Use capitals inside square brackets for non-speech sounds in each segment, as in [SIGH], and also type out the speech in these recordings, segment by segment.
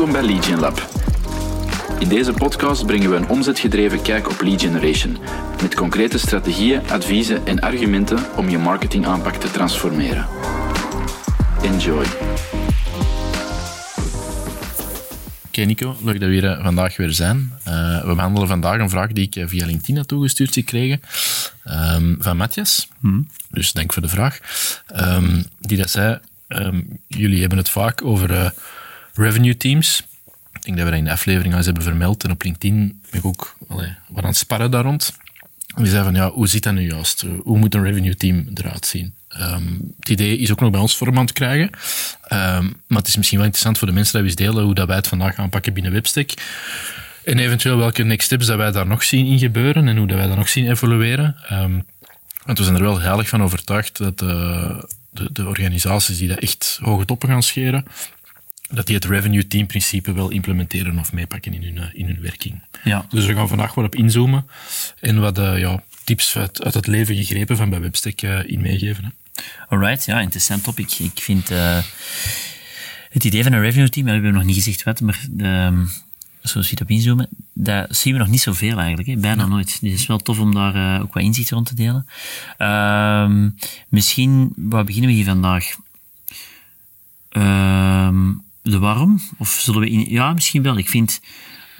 Welkom bij Lead Gen Lab. In deze podcast brengen we een omzetgedreven kijk op lead generation, met concrete strategieën, adviezen en argumenten om je marketingaanpak te transformeren. Enjoy. Oké Nico, leuk dat we hier eh, vandaag weer zijn. Uh, we behandelen vandaag een vraag die ik eh, via LinkedIn had toegestuurd gekregen um, van Matthias. Hmm. Dus dank voor de vraag. Um, die dat zei, um, jullie hebben het vaak over uh, revenue teams. Ik denk dat we dat in de aflevering al eens hebben vermeld. En op LinkedIn ben ik ook wat aan het sparren daar rond. En die van, ja, hoe zit dat nu juist? Hoe moet een revenue team eruit zien? Um, het idee is ook nog bij ons vorm aan het krijgen. Um, maar het is misschien wel interessant voor de mensen dat we eens delen hoe dat wij het vandaag gaan pakken binnen Webstack. En eventueel welke next steps dat wij daar nog zien in gebeuren en hoe dat wij dat nog zien evolueren. Um, want we zijn er wel heilig van overtuigd dat de, de, de organisaties die dat echt hoge toppen gaan scheren, dat die het revenue team principe wel implementeren of meepakken in hun, in hun werking. Ja. Dus we gaan vandaag wat op inzoomen en wat uh, ja, tips uit, uit het leven gegrepen van bij Webstack uh, in meegeven. Hè. Alright, ja, interessant topic. Ik vind uh, het idee van een revenue team, we hebben nog niet gezegd wat, maar de, zoals je het op inzoomen, dat zien we nog niet zoveel eigenlijk, hè? bijna ja. nooit. Dus het is wel tof om daar ook wat inzicht rond te delen. Uh, misschien, waar beginnen we hier vandaag? Uh, de waarom? Of zullen we in, ja, misschien wel. Ik vind,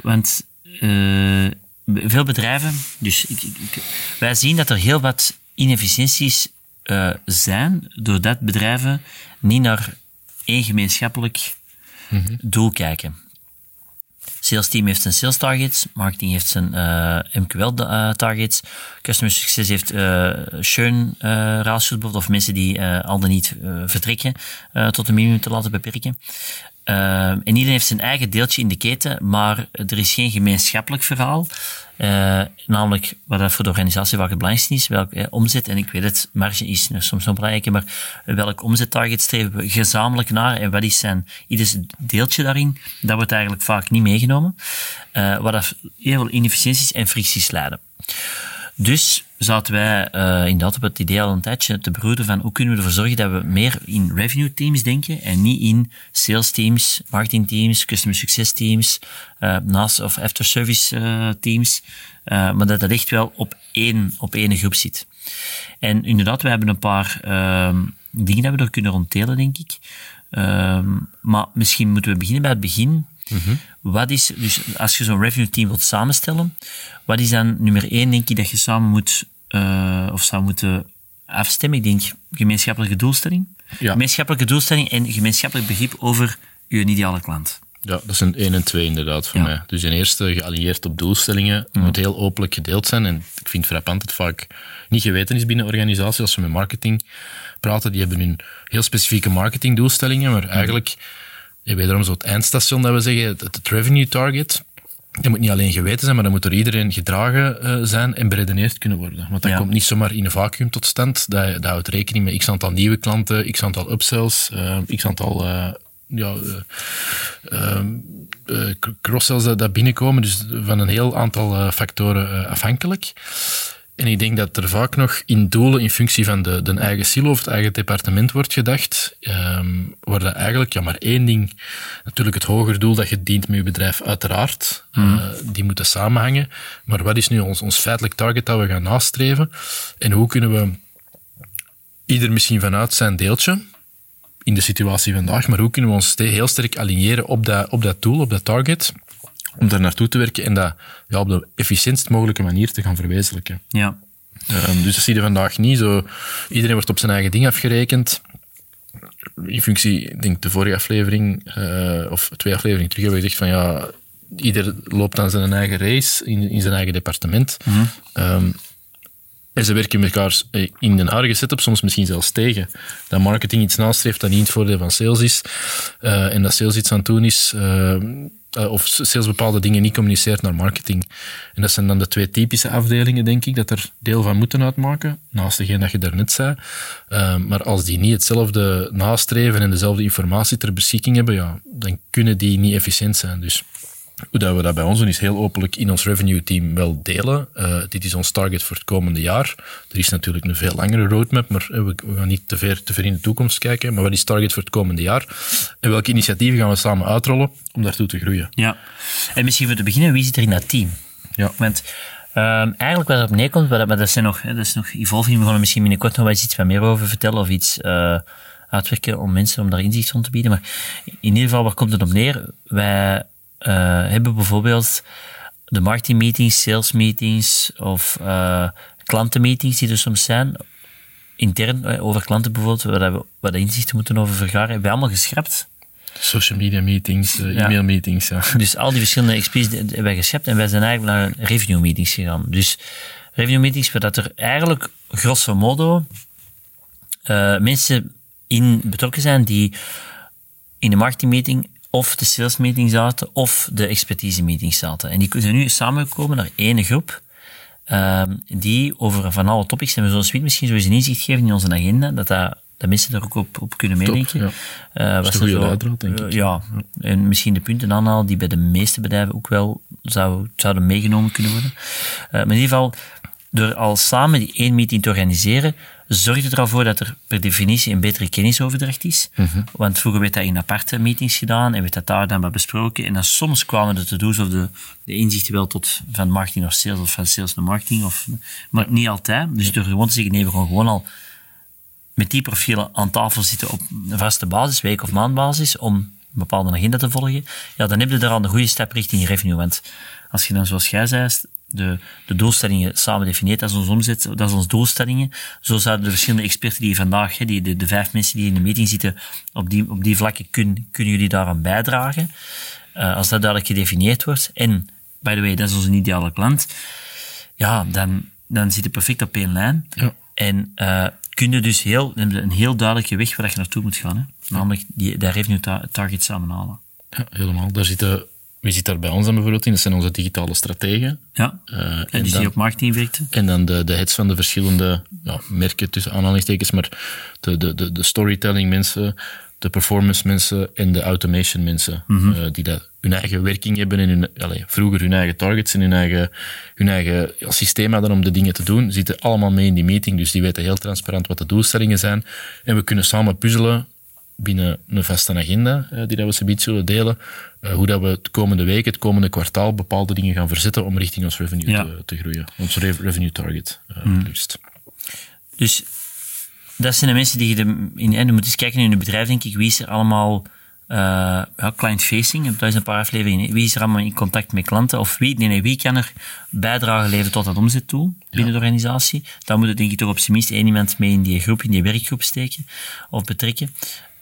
want uh, veel bedrijven, dus ik, ik, wij zien dat er heel wat inefficiënties uh, zijn, doordat bedrijven niet naar één gemeenschappelijk mm -hmm. doel kijken. Sales team heeft zijn sales targets, marketing heeft zijn uh, MQL uh, targets, customer success heeft uh, churn ratios of mensen die al dan niet vertrekken tot een minimum te laten beperken. Uh, en iedereen heeft zijn eigen deeltje in de keten, maar er is geen gemeenschappelijk verhaal. Uh, namelijk, wat dat voor de organisatie wel het is, welk eh, omzet, en ik weet het, marge is soms nog belangrijker, maar welk omzettarget streven we gezamenlijk naar en wat is zijn ieders deeltje daarin, dat wordt eigenlijk vaak niet meegenomen. Uh, wat dat heel veel inefficiënties en fricties leiden. Dus zaten wij uh, inderdaad op het idee al een tijdje te broeden van hoe kunnen we ervoor zorgen dat we meer in revenue teams denken en niet in sales teams, marketing teams, customer success teams, uh, naast of after service uh, teams, maar dat dat echt wel op één, op één groep zit. En inderdaad, we hebben een paar ehm, dingen dat we er kunnen ronddelen, denk ik. Um, maar misschien moeten we beginnen bij het begin. Mhm. Wat is, dus als je zo'n revenue team wilt samenstellen, wat is dan nummer één, denk ik, dat je samen moet, uh, of zou moeten afstemmen? Ik denk gemeenschappelijke doelstelling. Ja. Gemeenschappelijke doelstelling en gemeenschappelijk begrip over je ideale klant. Ja, dat zijn 1 en 2 inderdaad voor Ja. mij. Dus een eerste geallieerd op doelstellingen moet heel openlijk gedeeld zijn. En ik vind frappant dat vaak niet geweten is binnen organisaties. Als we met marketing praten, die hebben hun heel specifieke marketingdoelstellingen, maar eigenlijk, ja, wederom zo het eindstation dat we zeggen, het, het revenue target, dat moet niet alleen geweten zijn, maar dat moet door iedereen gedragen uh, zijn en beredeneerd kunnen worden. Want dat Ja. komt niet zomaar in een vacuüm tot stand. Dat, dat houdt rekening met x aantal nieuwe klanten, x aantal upsells, uh, x aantal uh, ja, uh, cross-sells dat, dat binnenkomen. Dus van een heel aantal factoren afhankelijk. En ik denk dat er vaak nog in doelen in functie van de, de eigen silo of het eigen departement wordt gedacht, um, waar dat eigenlijk ja, maar één ding, natuurlijk het hoger doel dat je dient met je bedrijf, uiteraard, mm. uh, die moeten samenhangen. Maar wat is nu ons, ons feitelijk target dat we gaan nastreven? En hoe kunnen we ieder misschien vanuit zijn deeltje, in de situatie vandaag, maar hoe kunnen we ons heel sterk aligneren op dat, op dat doel, op dat target, om daar naartoe te werken en dat ja, op de efficiëntst mogelijke manier te gaan verwezenlijken. Ja. Um, dus dat zie je vandaag niet. Zo, iedereen wordt op zijn eigen ding afgerekend. In functie, ik denk de vorige aflevering, uh, of twee afleveringen terug, hebben we gezegd van ja, ieder loopt aan zijn eigen race in, in zijn eigen departement. Mm-hmm. Um, en ze werken met elkaar in een aardige setup soms misschien zelfs tegen. Dat marketing iets nastreeft dat niet het voordeel van sales is. Uh, en dat sales iets aan het doen is, uh, uh, of sales bepaalde dingen niet communiceert naar marketing. En dat zijn dan de twee typische afdelingen, denk ik, dat er deel van moeten uitmaken. Naast degene dat je daarnet zei. Uh, maar als die niet hetzelfde nastreven en dezelfde informatie ter beschikking hebben, ja, dan kunnen die niet efficiënt zijn. Dus hoe dat we dat bij ons doen, is heel openlijk in ons revenue team wel delen. Uh, dit is ons target voor het komende jaar. Er is natuurlijk een veel langere roadmap, maar uh, we, we, gaan niet te ver, te ver in de toekomst kijken. Maar wat is target voor het komende jaar? En welke initiatieven gaan we samen uitrollen om daartoe te groeien? Ja, en misschien voor te beginnen, wie zit er in dat team? Ja. Want um, eigenlijk wat erop neerkomt, maar dat, is nog, dat is nog evolving, we gaan misschien binnenkort nog wel iets wat meer over vertellen of iets uh, uitwerken om mensen om daar inzicht van te bieden. Maar in ieder geval, waar komt het op neer? Wij hebben bijvoorbeeld de marketingmeetings, salesmeetings of uh, klantenmeetings die er soms zijn, intern over klanten bijvoorbeeld, waar we wat inzichten moeten over vergaren, hebben we allemaal geschrapt. Social media meetings, uh, e-mail meetings. Ja. [LAUGHS] Dus al die verschillende XP's hebben wij geschept en wij zijn eigenlijk naar review meetings gegaan. Dus review meetings, waar dat er eigenlijk grosso modo uh, mensen in betrokken zijn die in de marketingmeeting of de sales meeting zaten of de expertise meeting zaten. En die zijn nu samengekomen naar één groep. Uh, die over van alle topics, en we zullen misschien sowieso een inzicht geven in onze agenda, dat, dat, dat mensen daar ook op, op kunnen meedenken. Top, ja. Uh, dat is een goede uiteraard, denk ik. Uh, ja, en misschien de punten aanhalen die bij de meeste bedrijven ook wel zou, zouden meegenomen kunnen worden. Uh, maar in ieder geval, door al samen die één meeting te organiseren, zorgt het er al voor dat er per definitie een betere kennisoverdracht is. Mm -hmm. Want vroeger werd dat in aparte meetings gedaan en werd dat daar dan maar besproken. En dan soms kwamen de to-do's of de, de inzichten wel tot van marketing naar sales of van sales naar marketing. Of, maar niet altijd. Dus door gewoon te zeggen, nee, we gaan gewoon al met die profielen aan tafel zitten op een vaste basis, week- of maandbasis, om een bepaalde agenda te volgen, ja, dan heb je daar al een goede stap richting revenue. Want als je dan, zoals jij zei, de, de doelstellingen samen definieert, dat is ons omzet, dat is ons doelstellingen. Zo zouden de verschillende experten die vandaag, die, de, de vijf mensen die in de meeting zitten, op die, op die vlakken kun, kunnen jullie daaraan bijdragen. Uh, als dat duidelijk gedefinieerd wordt. En, by the way, dat is onze ideale klant. Ja, dan, dan zit je perfect op één lijn. Ja. En uh, kun je dus heel, een heel duidelijke weg waar je naartoe moet gaan. Hè? Namelijk die, dat revenue ta target samenhalen. Ja, helemaal. Daar zitten wie zit daar bij ons dan bijvoorbeeld in? Dat zijn onze digitale strategen. Ja, uh, en, en die dan, op marketing werkten. En dan de, de heads van de verschillende ja, merken, tussen aanhalingstekens, maar de, de, de, de storytelling mensen, de performance mensen en de automation mensen, Mhm. mm -hmm. uh, die dat hun eigen werking hebben en hun, allez, vroeger hun eigen targets en hun eigen, hun eigen ja, systeem hadden om de dingen te doen, zitten allemaal mee in die meeting, dus die weten heel transparant wat de doelstellingen zijn. En we kunnen samen puzzelen binnen een vaste agenda uh, die dat we subiet zullen delen, uh, hoe dat we het komende week, het komende kwartaal bepaalde dingen gaan verzetten om richting ons revenue Ja. te, te groeien. Ons re revenue target, uh, Mm. liefst. Dus dat zijn de mensen die je de, in, en je moet eens kijken in je bedrijf, denk ik, wie is er allemaal uh, client-facing, dat is een paar afleveringen, wie is er allemaal in contact met klanten, of wie, nee, nee, wie kan er bijdrage leveren tot dat omzetdoel binnen Ja. de organisatie. Dan moet het denk ik toch op zijn minst één iemand mee in die groep, in die werkgroep steken, of betrekken.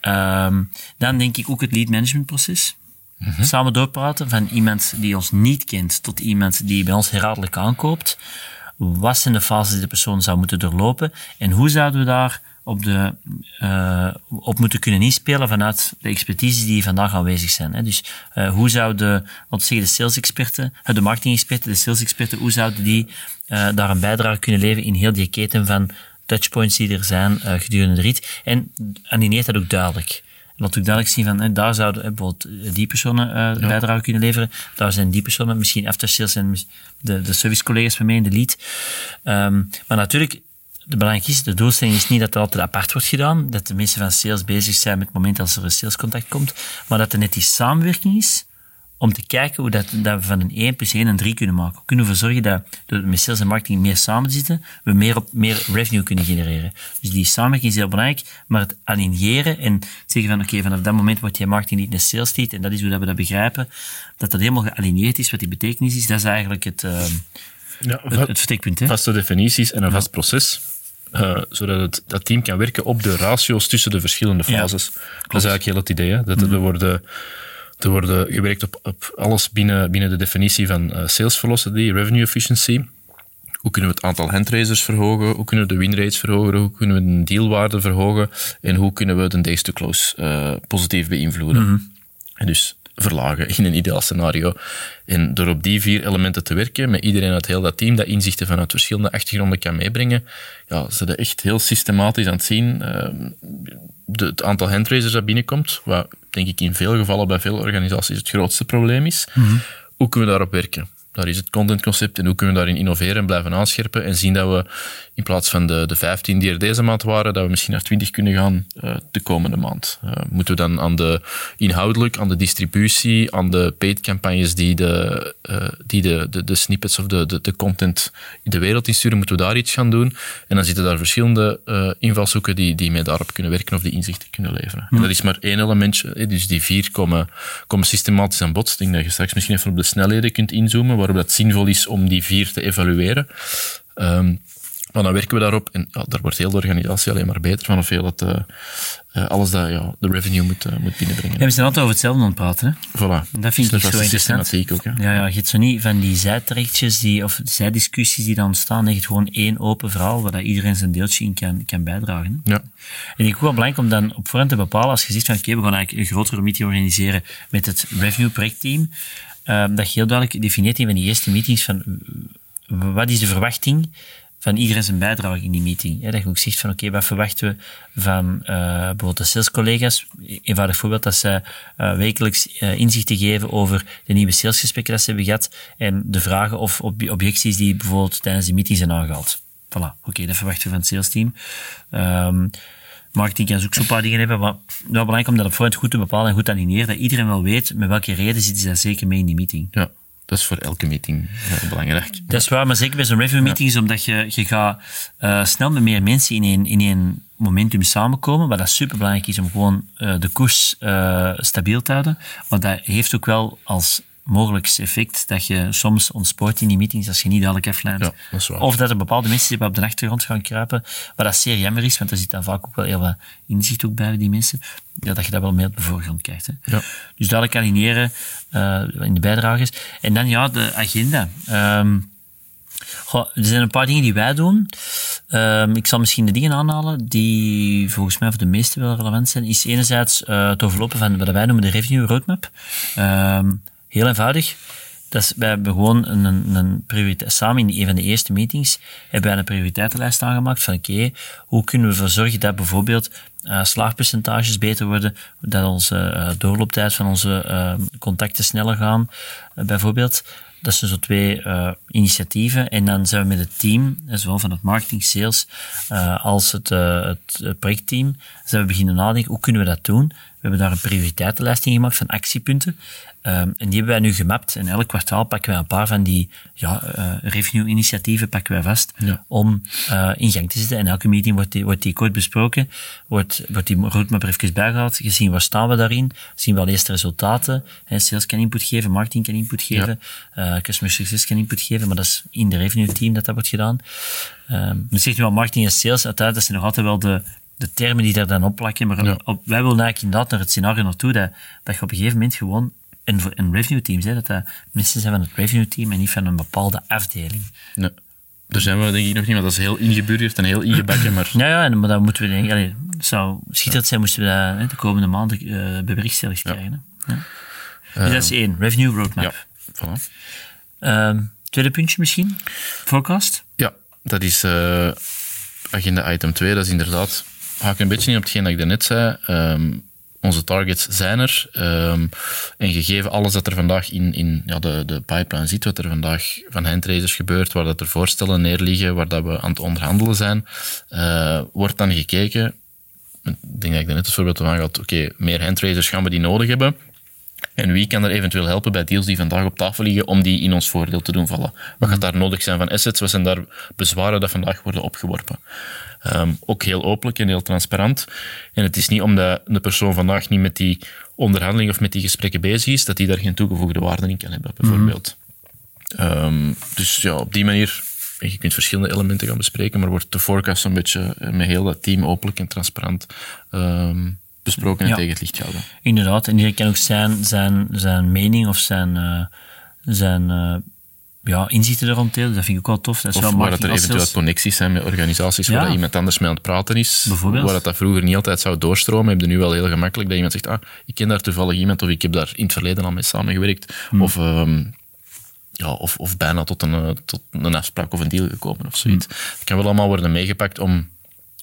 Um, dan denk ik ook het lead management proces. Mhm. Samen doorpraten van iemand die ons niet kent tot iemand die bij ons herhaaldelijk aankoopt. Wat zijn de fases die de persoon zou moeten doorlopen en hoe zouden we daar op, de, uh, op moeten kunnen inspelen vanuit de expertise die vandaag aanwezig zijn. Hè. Dus uh, hoe zouden, laten we zeggen, de sales-experten, de marketing-experten, de sales-experten, hoe zouden die uh, daar een bijdrage kunnen leveren in heel die keten van touchpoints die er zijn uh, gedurende de rit. En animeert dat ook duidelijk. Laat ook duidelijk zien van, hè, daar zouden bijvoorbeeld die personen uh, ja. bijdrage kunnen leveren. Daar zijn die personen, misschien after sales en de, de servicecollega's van mij in de lead. Um, maar natuurlijk, de belangrijke is, de doelstelling is niet dat het altijd apart wordt gedaan, dat de mensen van sales bezig zijn met het moment als er een salescontact komt, maar dat er net die samenwerking is om te kijken hoe dat, dat we van een 1 plus 1 een 3 kunnen maken. We kunnen ervoor zorgen dat door met sales en marketing meer samen zitten, we meer, op, meer revenue kunnen genereren. Dus die samenwerking is heel belangrijk, maar het aligneren en zeggen van oké, okay, vanaf dat moment wordt je marketing niet naar sales lead, en dat is hoe dat we dat begrijpen, dat dat helemaal gealigneerd is, wat die betekenis is, dat is eigenlijk het, uh, ja, het, het vertrekpunt. Hè? Vaste definities en een vast proces. Uh, zodat het, dat team kan werken op de ratio's tussen de verschillende fases. Ja, dat is eigenlijk heel het idee. Hè? Dat mm. er worden, er worden gewerkt op, op alles binnen, binnen de definitie van uh, sales velocity, revenue efficiency. Hoe kunnen we het aantal handraisers verhogen? Hoe kunnen we de winrates verhogen? Hoe kunnen we de dealwaarde verhogen? En hoe kunnen we de days to close uh, positief beïnvloeden? Mm -hmm. En dus verlagen in een ideaal scenario. En door op die vier elementen te werken, met iedereen uit heel dat team dat inzichten vanuit verschillende achtergronden kan meebrengen, ja, ze dat echt heel systematisch aan het zien. Uh, de, het aantal handraisers dat binnenkomt, wat denk ik in veel gevallen bij veel organisaties het grootste probleem is. Mm -hmm. hoe kunnen we daarop werken? Daar is het contentconcept en hoe kunnen we daarin innoveren en blijven aanscherpen en zien dat we in plaats van de, de 15 die er deze maand waren, dat we misschien naar 20 kunnen gaan uh, de komende maand. Uh, moeten we dan aan de inhoudelijk, aan de distributie, aan de paid campagnes die de, uh, die de, de, de, snippets of de, de, de, content in de wereld insturen, moeten we daar iets gaan doen. En dan zitten daar verschillende invalshoeken die, die mee daarop kunnen werken of die inzichten kunnen leveren. En dat is maar één elementje, dus die vier komen, komen systematisch aan bod. Ik denk dat je straks misschien even op de snelheden kunt inzoomen, waarop dat zinvol is om die vier te evalueren. Um, maar dan werken we daarop en ja, daar wordt heel de organisatie alleen maar beter van, hoeveel het, uh, uh, alles dat ja, de revenue moet, uh, moet binnenbrengen. Ja, we zijn altijd over hetzelfde aan het praten. Hè? Voilà. Dat vind ik zo interessant. Ook? Ja, ja, je hebt zo niet van die zijtrechtjes die, of zijdiscussies die dan ontstaan. Je hebt gewoon één open verhaal waar dat iedereen zijn deeltje in kan, kan bijdragen. Hè? Ja. En ik vind wel belangrijk om dan op voorhand te bepalen, als je zegt van oké, okay, we gaan eigenlijk een grotere meeting organiseren met het revenue projectteam, dat je heel duidelijk definieert in die eerste meetings van wat is de verwachting van iedereen zijn bijdrage in die meeting. dat je ook zegt van, oké, okay, wat verwachten we van uh, bijvoorbeeld de salescollega's? Eenvoudig voorbeeld, dat ze uh, wekelijks uh, inzichten geven over de nieuwe salesgesprekken dat ze hebben gehad en de vragen of ob objecties die bijvoorbeeld tijdens die meeting zijn aangehaald. Voilà, oké, dat verwachten we van het salesteam. Um, marketing kan ook zo'n paar dingen hebben, maar wel belangrijk om dat op voorhand goed te bepalen en goed te aligneren, dat iedereen wel weet met welke reden zitten ze zeker mee in die meeting. Ja. Dat is voor elke meeting heel belangrijk. Dat is waar, maar zeker bij zo'n review meeting is omdat je, je gaat uh, snel met meer mensen in één, in één momentum samenkomen, wat dat superbelangrijk is om gewoon uh, de koers uh, stabiel te houden. Maar dat heeft ook wel als mogelijk effect dat je soms ontspoort in die meetings als je niet dadelijk afleidt. Ja, dat is waar. Of dat er bepaalde mensen op de achtergrond gaan kruipen, wat dat zeer jammer is, want er zit dan vaak ook wel heel wat inzicht ook bij die mensen, ja, dat je dat wel meer op de voorgrond krijgt. Hè. Ja. Dus dadelijk aligneren uh, in de bijdragers. En dan ja, de agenda. Um, Goh, er zijn een paar dingen die wij doen. Um, ik zal misschien de dingen aanhalen die volgens mij voor de meesten wel relevant zijn. Is enerzijds uh, het overlopen van wat wij noemen de revenue roadmap. Um, Heel eenvoudig. Dat is, wij hebben gewoon een, een, een prioriteit, samen in een van de eerste meetings hebben wij een prioriteitenlijst aangemaakt van oké, hoe kunnen we ervoor zorgen dat bijvoorbeeld uh, slaagpercentages beter worden, dat onze uh, doorlooptijd van onze uh, contacten sneller gaan, bijvoorbeeld. Dat zijn zo twee initiatieven. En dan zijn we met het team, zowel van het marketing, sales, als het, het projectteam, zijn we beginnen nadenken, hoe kunnen we dat doen? We hebben daar een prioriteitenlijst in gemaakt van actiepunten. Um, en die hebben wij nu gemapt. En elk kwartaal pakken wij een paar van die ja, uh, revenue-initiatieven pakken wij vast ja. om uh, in gang te zitten. En elke meeting wordt die, wordt die kort besproken, wordt, wordt die roadmap er even bijgehaald, gezien waar staan we daarin, zien we al eerst de resultaten. Hè, sales kan input geven, marketing kan input geven, ja. uh, customer success kan input geven, maar dat is in de revenue-team dat dat wordt gedaan. Um, dan zegt u wel marketing en sales, uiteraard, dat zijn nog altijd wel de, de termen die daar dan op plakken, maar Ja. op, wij willen eigenlijk inderdaad naar het scenario naartoe dat, dat je op een gegeven moment gewoon en voor een revenue team, hè, dat dat mensen zijn van het revenue team en niet van een bepaalde afdeling. Nee. Daar zijn we denk ik nog niet, want dat is heel ingeburgerd en heel ingebakken, maar... [CLEARS THROAT] Ja, ja, maar dan moeten we allee, het zou schitterend zijn moesten we dat hè, de komende maanden uh, berichtstelling krijgen. Hè. Ja. Dus dat is één, revenue roadmap. Ja, voilà. Um, tweede puntje misschien, forecast. Ja, dat is uh, agenda item 2, dat is inderdaad... Ga ik een beetje in op hetgeen dat ik daarnet zei. Um, onze targets zijn er. Um, en gegeven alles dat er vandaag in, in ja, de, de pipeline zit, wat er vandaag van handtraders gebeurt, waar dat er voorstellen neerliggen, waar dat we aan het onderhandelen zijn, uh, wordt dan gekeken. Ik denk dat ik net als voorbeeld van had, oké, okay, meer handtraders gaan we die nodig hebben. En wie kan er eventueel helpen bij deals die vandaag op tafel liggen om die in ons voordeel te doen vallen? Wat gaat daar nodig zijn van assets? Wat zijn daar bezwaren dat vandaag worden opgeworpen? Um, ook heel openlijk en heel transparant. En het is niet omdat de persoon vandaag niet met die onderhandeling of met die gesprekken bezig is, dat die daar geen toegevoegde waarde in kan hebben, bijvoorbeeld. Mm -hmm. um, dus ja, op die manier, je kunt verschillende elementen gaan bespreken, maar wordt de forecast een beetje met heel dat team openlijk en transparant um, besproken en ja. tegen het licht gehouden. Inderdaad, en iedereen kan ook zijn, zijn, zijn mening of zijn, uh, zijn uh, ja, inzichten rond delen. Dat vind ik ook wel tof. Dat is of wel waar dat er eventueel connecties zijn met organisaties ja. waar dat iemand anders mee aan het praten is. Bijvoorbeeld. Waar dat, dat vroeger niet altijd zou doorstromen, heb je nu wel heel gemakkelijk dat iemand zegt, ah, ik ken daar toevallig iemand of ik heb daar in het verleden al mee samengewerkt. Hmm. Of, um, ja, of, of bijna tot een, tot een afspraak of een deal gekomen of zoiets. Hmm. Dat kan wel allemaal worden meegepakt om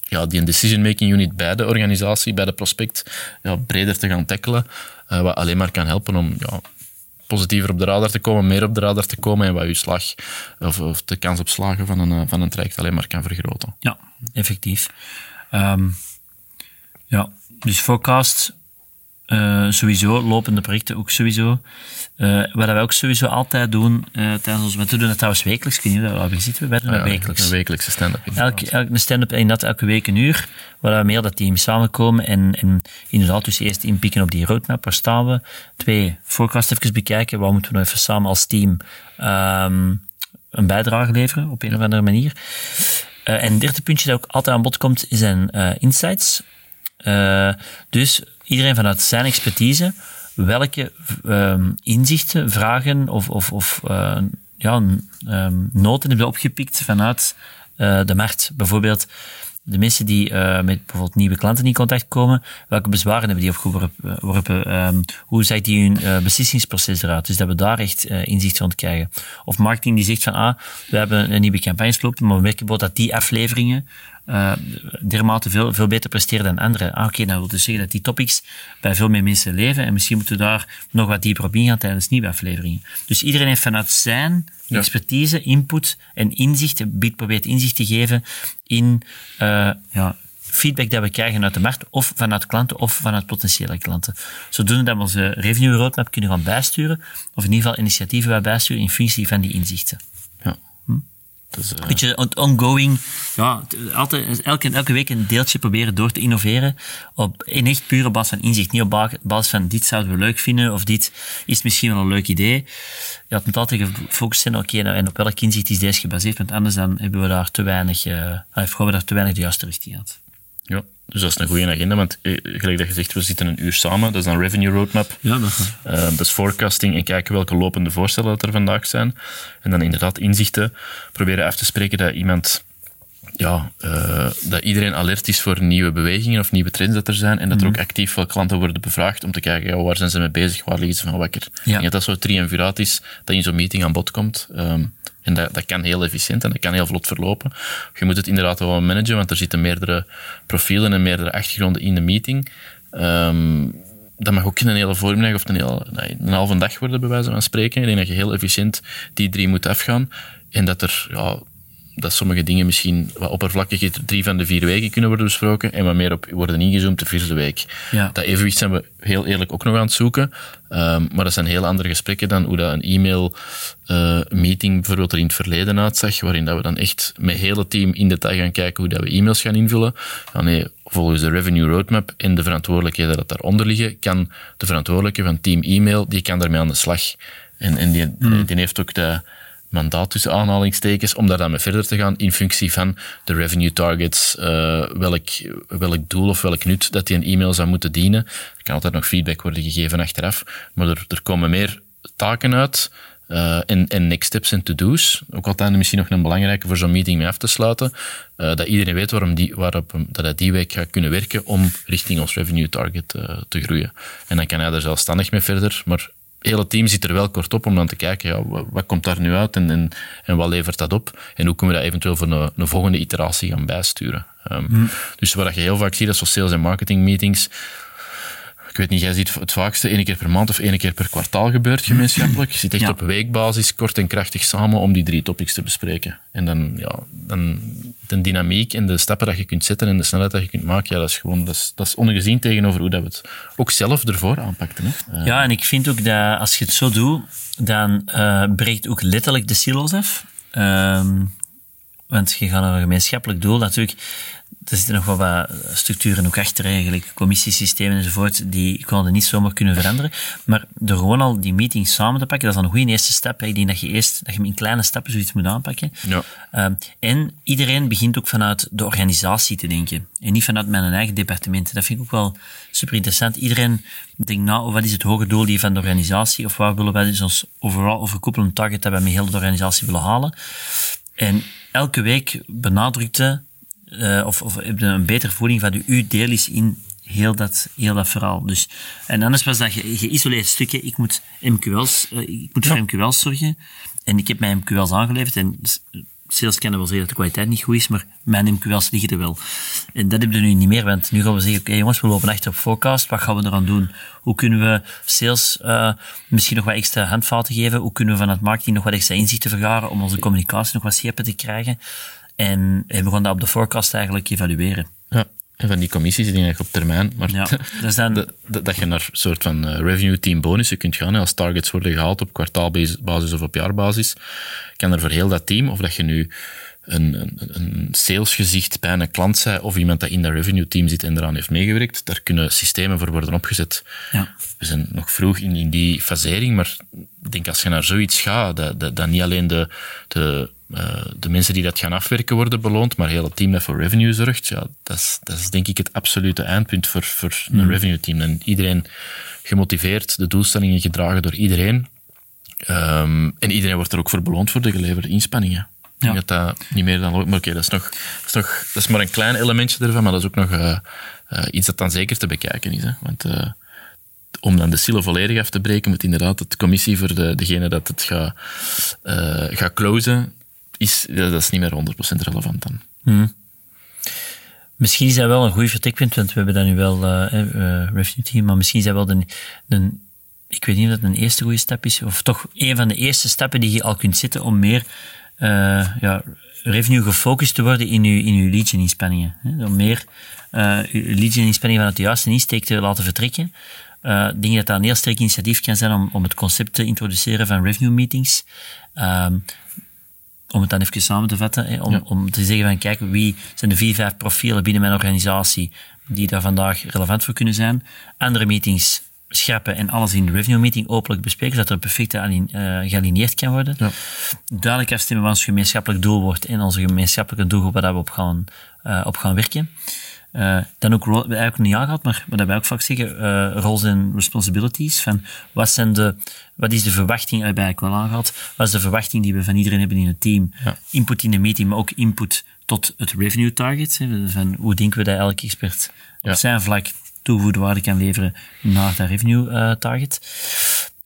ja, die decision-making unit bij de organisatie, bij de prospect, ja, breder te gaan tackelen. Uh, wat alleen maar kan helpen om ja, positiever op de radar te komen, meer op de radar te komen en wat je slag of, of de kans op slagen van een, eh, van een traject alleen maar kan vergroten. Ja, effectief. Ehm, ja, dus forecast, eh, sowieso, lopende projecten ook sowieso. Uh, wat wij ook sowieso altijd doen uh, tijdens. We doen dat trouwens wekelijks, ik dat we zitten. Wij doen dat Ja, wekelijks. Een wekelijkse stand-up. Elke, stand-up inderdaad elke week een uur, waar we meer dat team samenkomen en, en inderdaad dus eerst inpikken op die roadmap, waar staan we. Twee, forecast even bekijken, waar moeten we nou even samen als team ehm, een bijdrage leveren, op een of andere manier. Eh, en het derde puntje dat ook altijd aan bod komt, zijn eh, insights. Eh, dus iedereen vanuit zijn expertise, welke ehm, inzichten, vragen of, of, of eh, ja, ehm, noten hebben opgepikt vanuit eh, de markt. Bijvoorbeeld de mensen die eh, met bijvoorbeeld nieuwe klanten in contact komen, welke bezwaren hebben die opgeworpen? Ehm, hoe zag die hun beslissingsproces eruit? Dus dat we daar echt inzicht rond krijgen. Of marketing die zegt van, ah, we hebben een nieuwe campagnes gelopen, maar we merken bijvoorbeeld dat die afleveringen eh dermate veel, veel beter presteren dan andere. Ah, oké, dan wil dus zeggen dat die topics bij veel meer mensen leven en misschien moeten we daar nog wat dieper op ingaan tijdens nieuwe afleveringen. Dus iedereen heeft vanuit zijn Ja. expertise, input en inzicht, biedt probeert inzicht te geven in eh, ja, feedback dat we krijgen uit de markt, of vanuit klanten, of vanuit potentiële klanten. Zodoende dat we onze revenue roadmap kunnen gaan bijsturen, of in ieder geval initiatieven bijsturen in functie van die inzichten. Dus, Beetje on- ongoing, ja, altijd, elke, elke week een deeltje proberen door te innoveren, op, in echt pure basis van inzicht, niet op ba- basis van dit zouden we leuk vinden, of dit is misschien wel een leuk idee. Ja, het moet altijd gefocust zijn, oké, nou, en op welk inzicht is deze gebaseerd, want anders dan hebben we daar te weinig, eh, of gaan we daar te weinig de juiste richting uit. ja. Dus dat is een goede agenda, want eh, gelijk dat je zegt, we zitten een uur samen, dat is dan revenue roadmap. Ja, dat Eh, dat is forecasting en kijken welke lopende voorstellen dat er vandaag zijn. En dan inderdaad inzichten proberen af te spreken dat iemand, ja, eh, dat iedereen alert is voor nieuwe bewegingen of nieuwe trends dat er zijn. En dat er ook actief veel klanten worden bevraagd om te kijken, ja, waar zijn ze mee bezig, waar liggen ze van wakker. Ik denk dat dat zo'n triumviraat is dat in zo'n meeting aan bod komt. Ehm, en dat, dat kan heel efficiënt en dat kan heel vlot verlopen. Je moet het inderdaad wel managen, want er zitten meerdere profielen en meerdere achtergronden in de meeting. Ehm, dat mag ook in een hele voormiddag of een, hele, nee, een halve dag worden, bij wijze van spreken. Ik denk dat je heel efficiënt die drie moet afgaan. En dat er, ja, dat sommige dingen misschien wat oppervlakkig drie van de vier weken kunnen worden besproken en wat meer op worden ingezoomd de vierde week. Ja. Dat evenwicht zijn we heel eerlijk ook nog aan het zoeken. Ehm, maar dat zijn heel andere gesprekken dan hoe dat een e-mail eh, meeting bijvoorbeeld er in het verleden uitzag, waarin dat we dan echt met het hele team in detail gaan kijken hoe dat we e-mails gaan invullen. Ja, nee, volgens de revenue roadmap en de verantwoordelijkheden dat daaronder liggen, kan de verantwoordelijke van team e-mail, die kan daarmee aan de slag. En, en die, die heeft ook de mandaat tussen aanhalingstekens om daar dan mee verder te gaan in functie van de revenue targets, eh, welk, welk doel of welk nut dat die een e-mail zou moeten dienen. Er kan altijd nog feedback worden gegeven achteraf, maar er, er komen meer taken uit eh, en, en next steps en to-do's. Ook altijd misschien nog een belangrijke voor zo'n meeting mee af te sluiten, eh, dat iedereen weet waarom die, waarop dat hij die week gaat kunnen werken om richting ons revenue target te groeien. En dan kan hij er zelfstandig mee verder, maar hele team zit er wel kort op om dan te kijken, ja, wat, wat komt daar nu uit en, en, en wat levert dat op? En hoe kunnen we dat eventueel voor een, een volgende iteratie gaan bijsturen? Ehm, Dus wat je heel vaak ziet, dat zo sales- en marketing meetings, ik weet niet, jij ziet het vaakste één keer per maand of één keer per kwartaal gebeurt gemeenschappelijk. Je zit echt Ja. op weekbasis, kort en krachtig samen om die drie topics te bespreken. En dan, ja, dan de dynamiek en de stappen dat je kunt zetten en de snelheid dat je kunt maken, ja, dat is gewoon, dat is, dat is ongezien tegenover hoe dat we het ook zelf ervoor aanpakten. Hè. Eh, Ja, en ik vind ook dat als je het zo doet, dan eh breekt ook letterlijk de silo's af. Ehm, want je gaat naar een gemeenschappelijk doel. Natuurlijk, er zitten nog wel wat structuren ook achter, eigenlijk commissiesystemen enzovoort, die konden niet zomaar kunnen veranderen. Maar door gewoon al die meetings samen te pakken, dat is dan een goede eerste stap. Ik denk dat je eerst dat je in kleine stappen zoiets moet aanpakken. Ja. Ehm, en iedereen begint ook vanuit de organisatie te denken. En niet vanuit mijn eigen departement. Dat vind ik ook wel super interessant. Iedereen denkt nou, wat is het hoge doel die van de organisatie? Of waar willen wij dus ons overal overkoepelend target dat wij met heel de organisatie willen halen? En elke week benadrukte, eh, of, of heb je een betere voeling van de uw deel is in heel dat, heel dat verhaal. Dus, en anders was dat ge- geïsoleerd stukje. Ik moet MQL's, eh, ik moet voor MQL's zorgen. En ik heb mijn MQL's aangeleverd en sales kennen wel zeggen dat de kwaliteit niet goed is, maar mijn MQL's liggen er wel. En dat hebben we nu niet meer, want nu gaan we zeggen, oké jongens, we lopen echt op forecast, wat gaan we eraan doen? Hoe kunnen we sales uh, misschien nog wat extra handvaten geven? Hoe kunnen we vanuit marketing nog wat extra inzichten vergaren om onze communicatie nog wat scherper te krijgen? En, en we gaan dat op de forecast eigenlijk evalueren. Ja. En van die commissies, die eigenlijk op termijn, maar Ja, dat is [LAUGHS] dan- dat, je naar een soort van eh, revenue team bonussen kunt gaan, als targets worden gehaald op kwartaalbasis of op jaarbasis, kan er voor heel dat team, of dat je nu een, een, een salesgezicht bij een klant zij, of iemand dat in dat revenue team zit en eraan heeft meegewerkt, daar kunnen systemen voor worden opgezet. Ja. We zijn nog vroeg in, in die fasering, maar ik denk als je naar zoiets gaat, dat, dat, dat niet alleen de, de, eh, de mensen die dat gaan afwerken worden beloond, maar heel het team dat voor revenue zorgt, ja, dat is, dat is denk ik het absolute eindpunt voor, voor een revenue team. En iedereen gemotiveerd, de doelstellingen gedragen door iedereen. Ehm, en iedereen wordt er ook voor beloond voor de geleverde inspanningen. Ik denk Ja. dat dat niet meer dan... Maar oké, dat, is nog, dat, is nog, dat is maar een klein elementje ervan, maar dat is ook nog eh, eh, iets dat dan zeker te bekijken is. Hè? Want om dan de silo volledig af te breken, moet inderdaad de commissie voor de, degene dat het gaat eh gaat closen, is, dat is niet meer 100% relevant dan. Misschien is dat wel een goed vertrekpunt, want we hebben dat nu wel, eh eh, revenue team, maar misschien is dat wel de, ik weet niet of dat een eerste goede stap is, of toch een van de eerste stappen die je al kunt zetten om meer eh, ja, revenue gefocust te worden in je, in uw lead-gen-inspanningen. hè. Om meer uw lead-gen-inspanningen vanuit de juiste insteek te laten vertrekken. Eh, ik denk dat dat een heel sterk initiatief kan zijn om, om het concept te introduceren van revenue meetings. Ehm, om het dan even samen te vatten, hè, om, Ja. om te zeggen van kijk, wie zijn de vier, vijf profielen binnen mijn organisatie die daar vandaag relevant voor kunnen zijn. Andere meetings schrappen en alles in de revenue meeting openlijk bespreken, zodat er perfect aline- eh, gealineerd kan worden. Ja. Duidelijk afstemmen wat ons gemeenschappelijk doel wordt en onze gemeenschappelijke doelgroep waar we op gaan, eh, op gaan werken. Eh, dan ook, ro- we hebben eigenlijk niet aangehad, maar wat wij ook vaak zeggen, eh, roles en responsibilities. Van wat, zijn de, wat is de verwachting, hebben wij eigenlijk wel aangehaald, wat is de verwachting die we van iedereen hebben in het team? Ja. Input in de meeting, maar ook input tot het revenue target. Hè, van hoe denken we dat elke expert op zijn vlak toegevoegde waarde kan leveren naar dat revenue eh, target.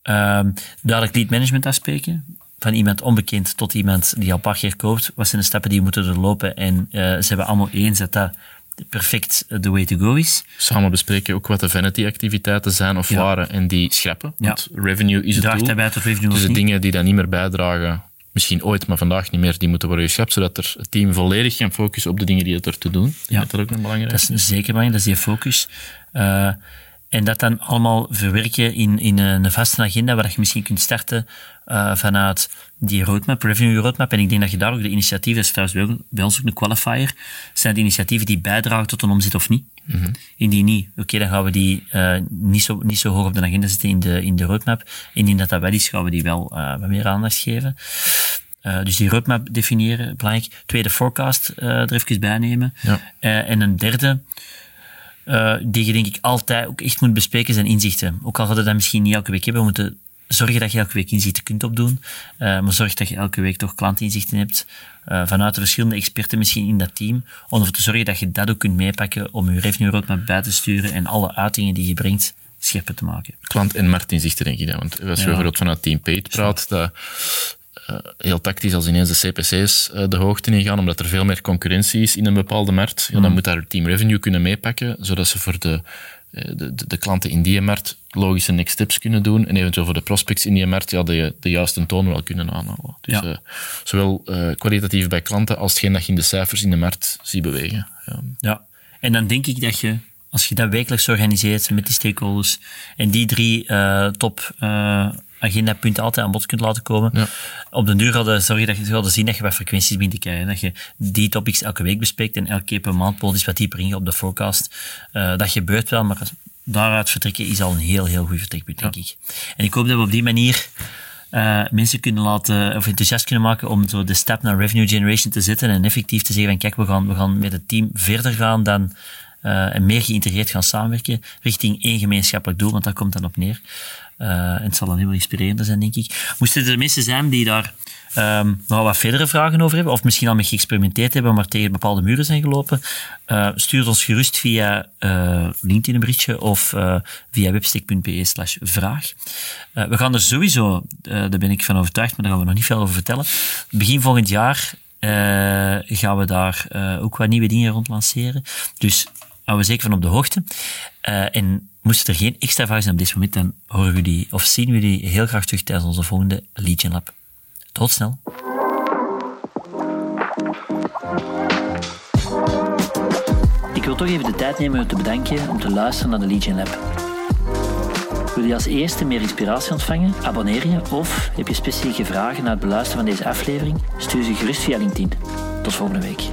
Ehm, duidelijk lead management afspreken. Van iemand onbekend tot iemand die al een paar keer koopt. Wat zijn de stappen die moeten doorlopen? En eh, ze hebben allemaal eens dat dat perfect de way to go is. Samen bespreken ook wat de vanity-activiteiten zijn of Ja. waren en die schrappen. Want revenue is het Draagt doel. dat bij tot revenue Dus de niet? dingen die dan niet meer bijdragen, misschien ooit, maar vandaag niet meer, die moeten worden geschrapt, zodat er het team volledig kan focussen op de dingen die het er te doen. Ja. Dat dat ook een belangrijk Dat is zeker belangrijk, dat is die focus. Eh, en dat dan allemaal verwerken in, in een vaste agenda waar je misschien kunt starten eh, vanuit die roadmap, revenue roadmap. En ik denk dat je daar ook de initiatieven, dat is trouwens bij, ons ook een qualifier, zijn de initiatieven die bijdragen tot een omzet of niet. Indien niet, oké, dan gaan we die eh, niet, zo, niet zo hoog op de agenda zetten in de, in de roadmap. Indien dat dat wel is, gaan we die wel eh, wat meer aandacht geven. Dus die roadmap definiëren, belangrijk. Tweede, forecast er even bij nemen. Ja. Eh, en een derde, die je denk ik altijd ook echt moet bespreken, zijn inzichten. Ook al hadden we dat misschien niet elke week hebben, we moeten zorgen dat je elke week inzichten kunt opdoen. Eh, maar zorg dat je elke week toch klantinzichten hebt. eh, vanuit de verschillende experten misschien in dat team. Om ervoor te zorgen dat je dat ook kunt meepakken om je revenue roadmap bij te sturen en alle uitingen die je brengt scherper te maken. klant- en marktinzichten, denk ik. Hè. Want als je bijvoorbeeld vanuit Team Paid praat, dat eh, heel tactisch als ineens de CPC's de hoogte in gaan, omdat er veel meer concurrentie is in een bepaalde markt, ja, Mm. dan moet daar Team Revenue kunnen meepakken, zodat ze voor de, de, de, de klanten in die markt logische next steps kunnen doen en eventueel voor de prospects in die markt ja, de, de juiste toon wel kunnen aanhalen. Dus Ja. eh, zowel eh, kwalitatief bij klanten als hetgeen dat je in de cijfers in de markt ziet bewegen. Ja. Ja, en dan denk ik dat je, als je dat wekelijks organiseert met die stakeholders, en die drie eh, top agendapunten altijd aan bod kunt laten komen, Ja. op de duur hadden zorgen dat je gaat zien dat je wat frequenties begint te krijgen. Dat je die topics elke week bespreekt en elke keer per maand is wat dieper ingaan op de forecast. Eh, dat gebeurt wel, maar daaruit vertrekken is al een heel, heel goed vertrekpunt, denk ik. En ik hoop dat we op die manier eh, mensen kunnen laten, of enthousiast kunnen maken om zo de stap naar revenue generation te zetten en effectief te zeggen van kijk, we gaan, we gaan met het team verder gaan dan eh, en meer geïntegreerd gaan samenwerken richting één gemeenschappelijk doel, want daar komt dan op neer. Eh, en het zal dan heel inspirerender zijn, denk ik. Moesten er mensen zijn die daar ehm, nog wat verdere vragen over hebben, of misschien al mee geëxperimenteerd hebben, maar tegen bepaalde muren zijn gelopen, eh, stuur ons gerust via eh, LinkedIn een berichtje of eh, via webstick.be slash vraag. Eh, we gaan er sowieso, eh, daar ben ik van overtuigd, maar daar gaan we nog niet veel over vertellen, begin volgend jaar gaan we daar ook wat nieuwe dingen rond lanceren. Dus houden we zeker van op de hoogte. en moesten er geen extra vragen zijn op dit moment, dan horen we die, of zien we die heel graag terug tijdens onze volgende Legion Lab. Tot snel. Ik wil toch even de tijd nemen om te bedanken om te luisteren naar de Legion Lab. Wil je als eerste meer inspiratie ontvangen? Abonneer je of heb je specifieke vragen na het beluisteren van deze aflevering? Stuur ze gerust via LinkedIn. Tot volgende week.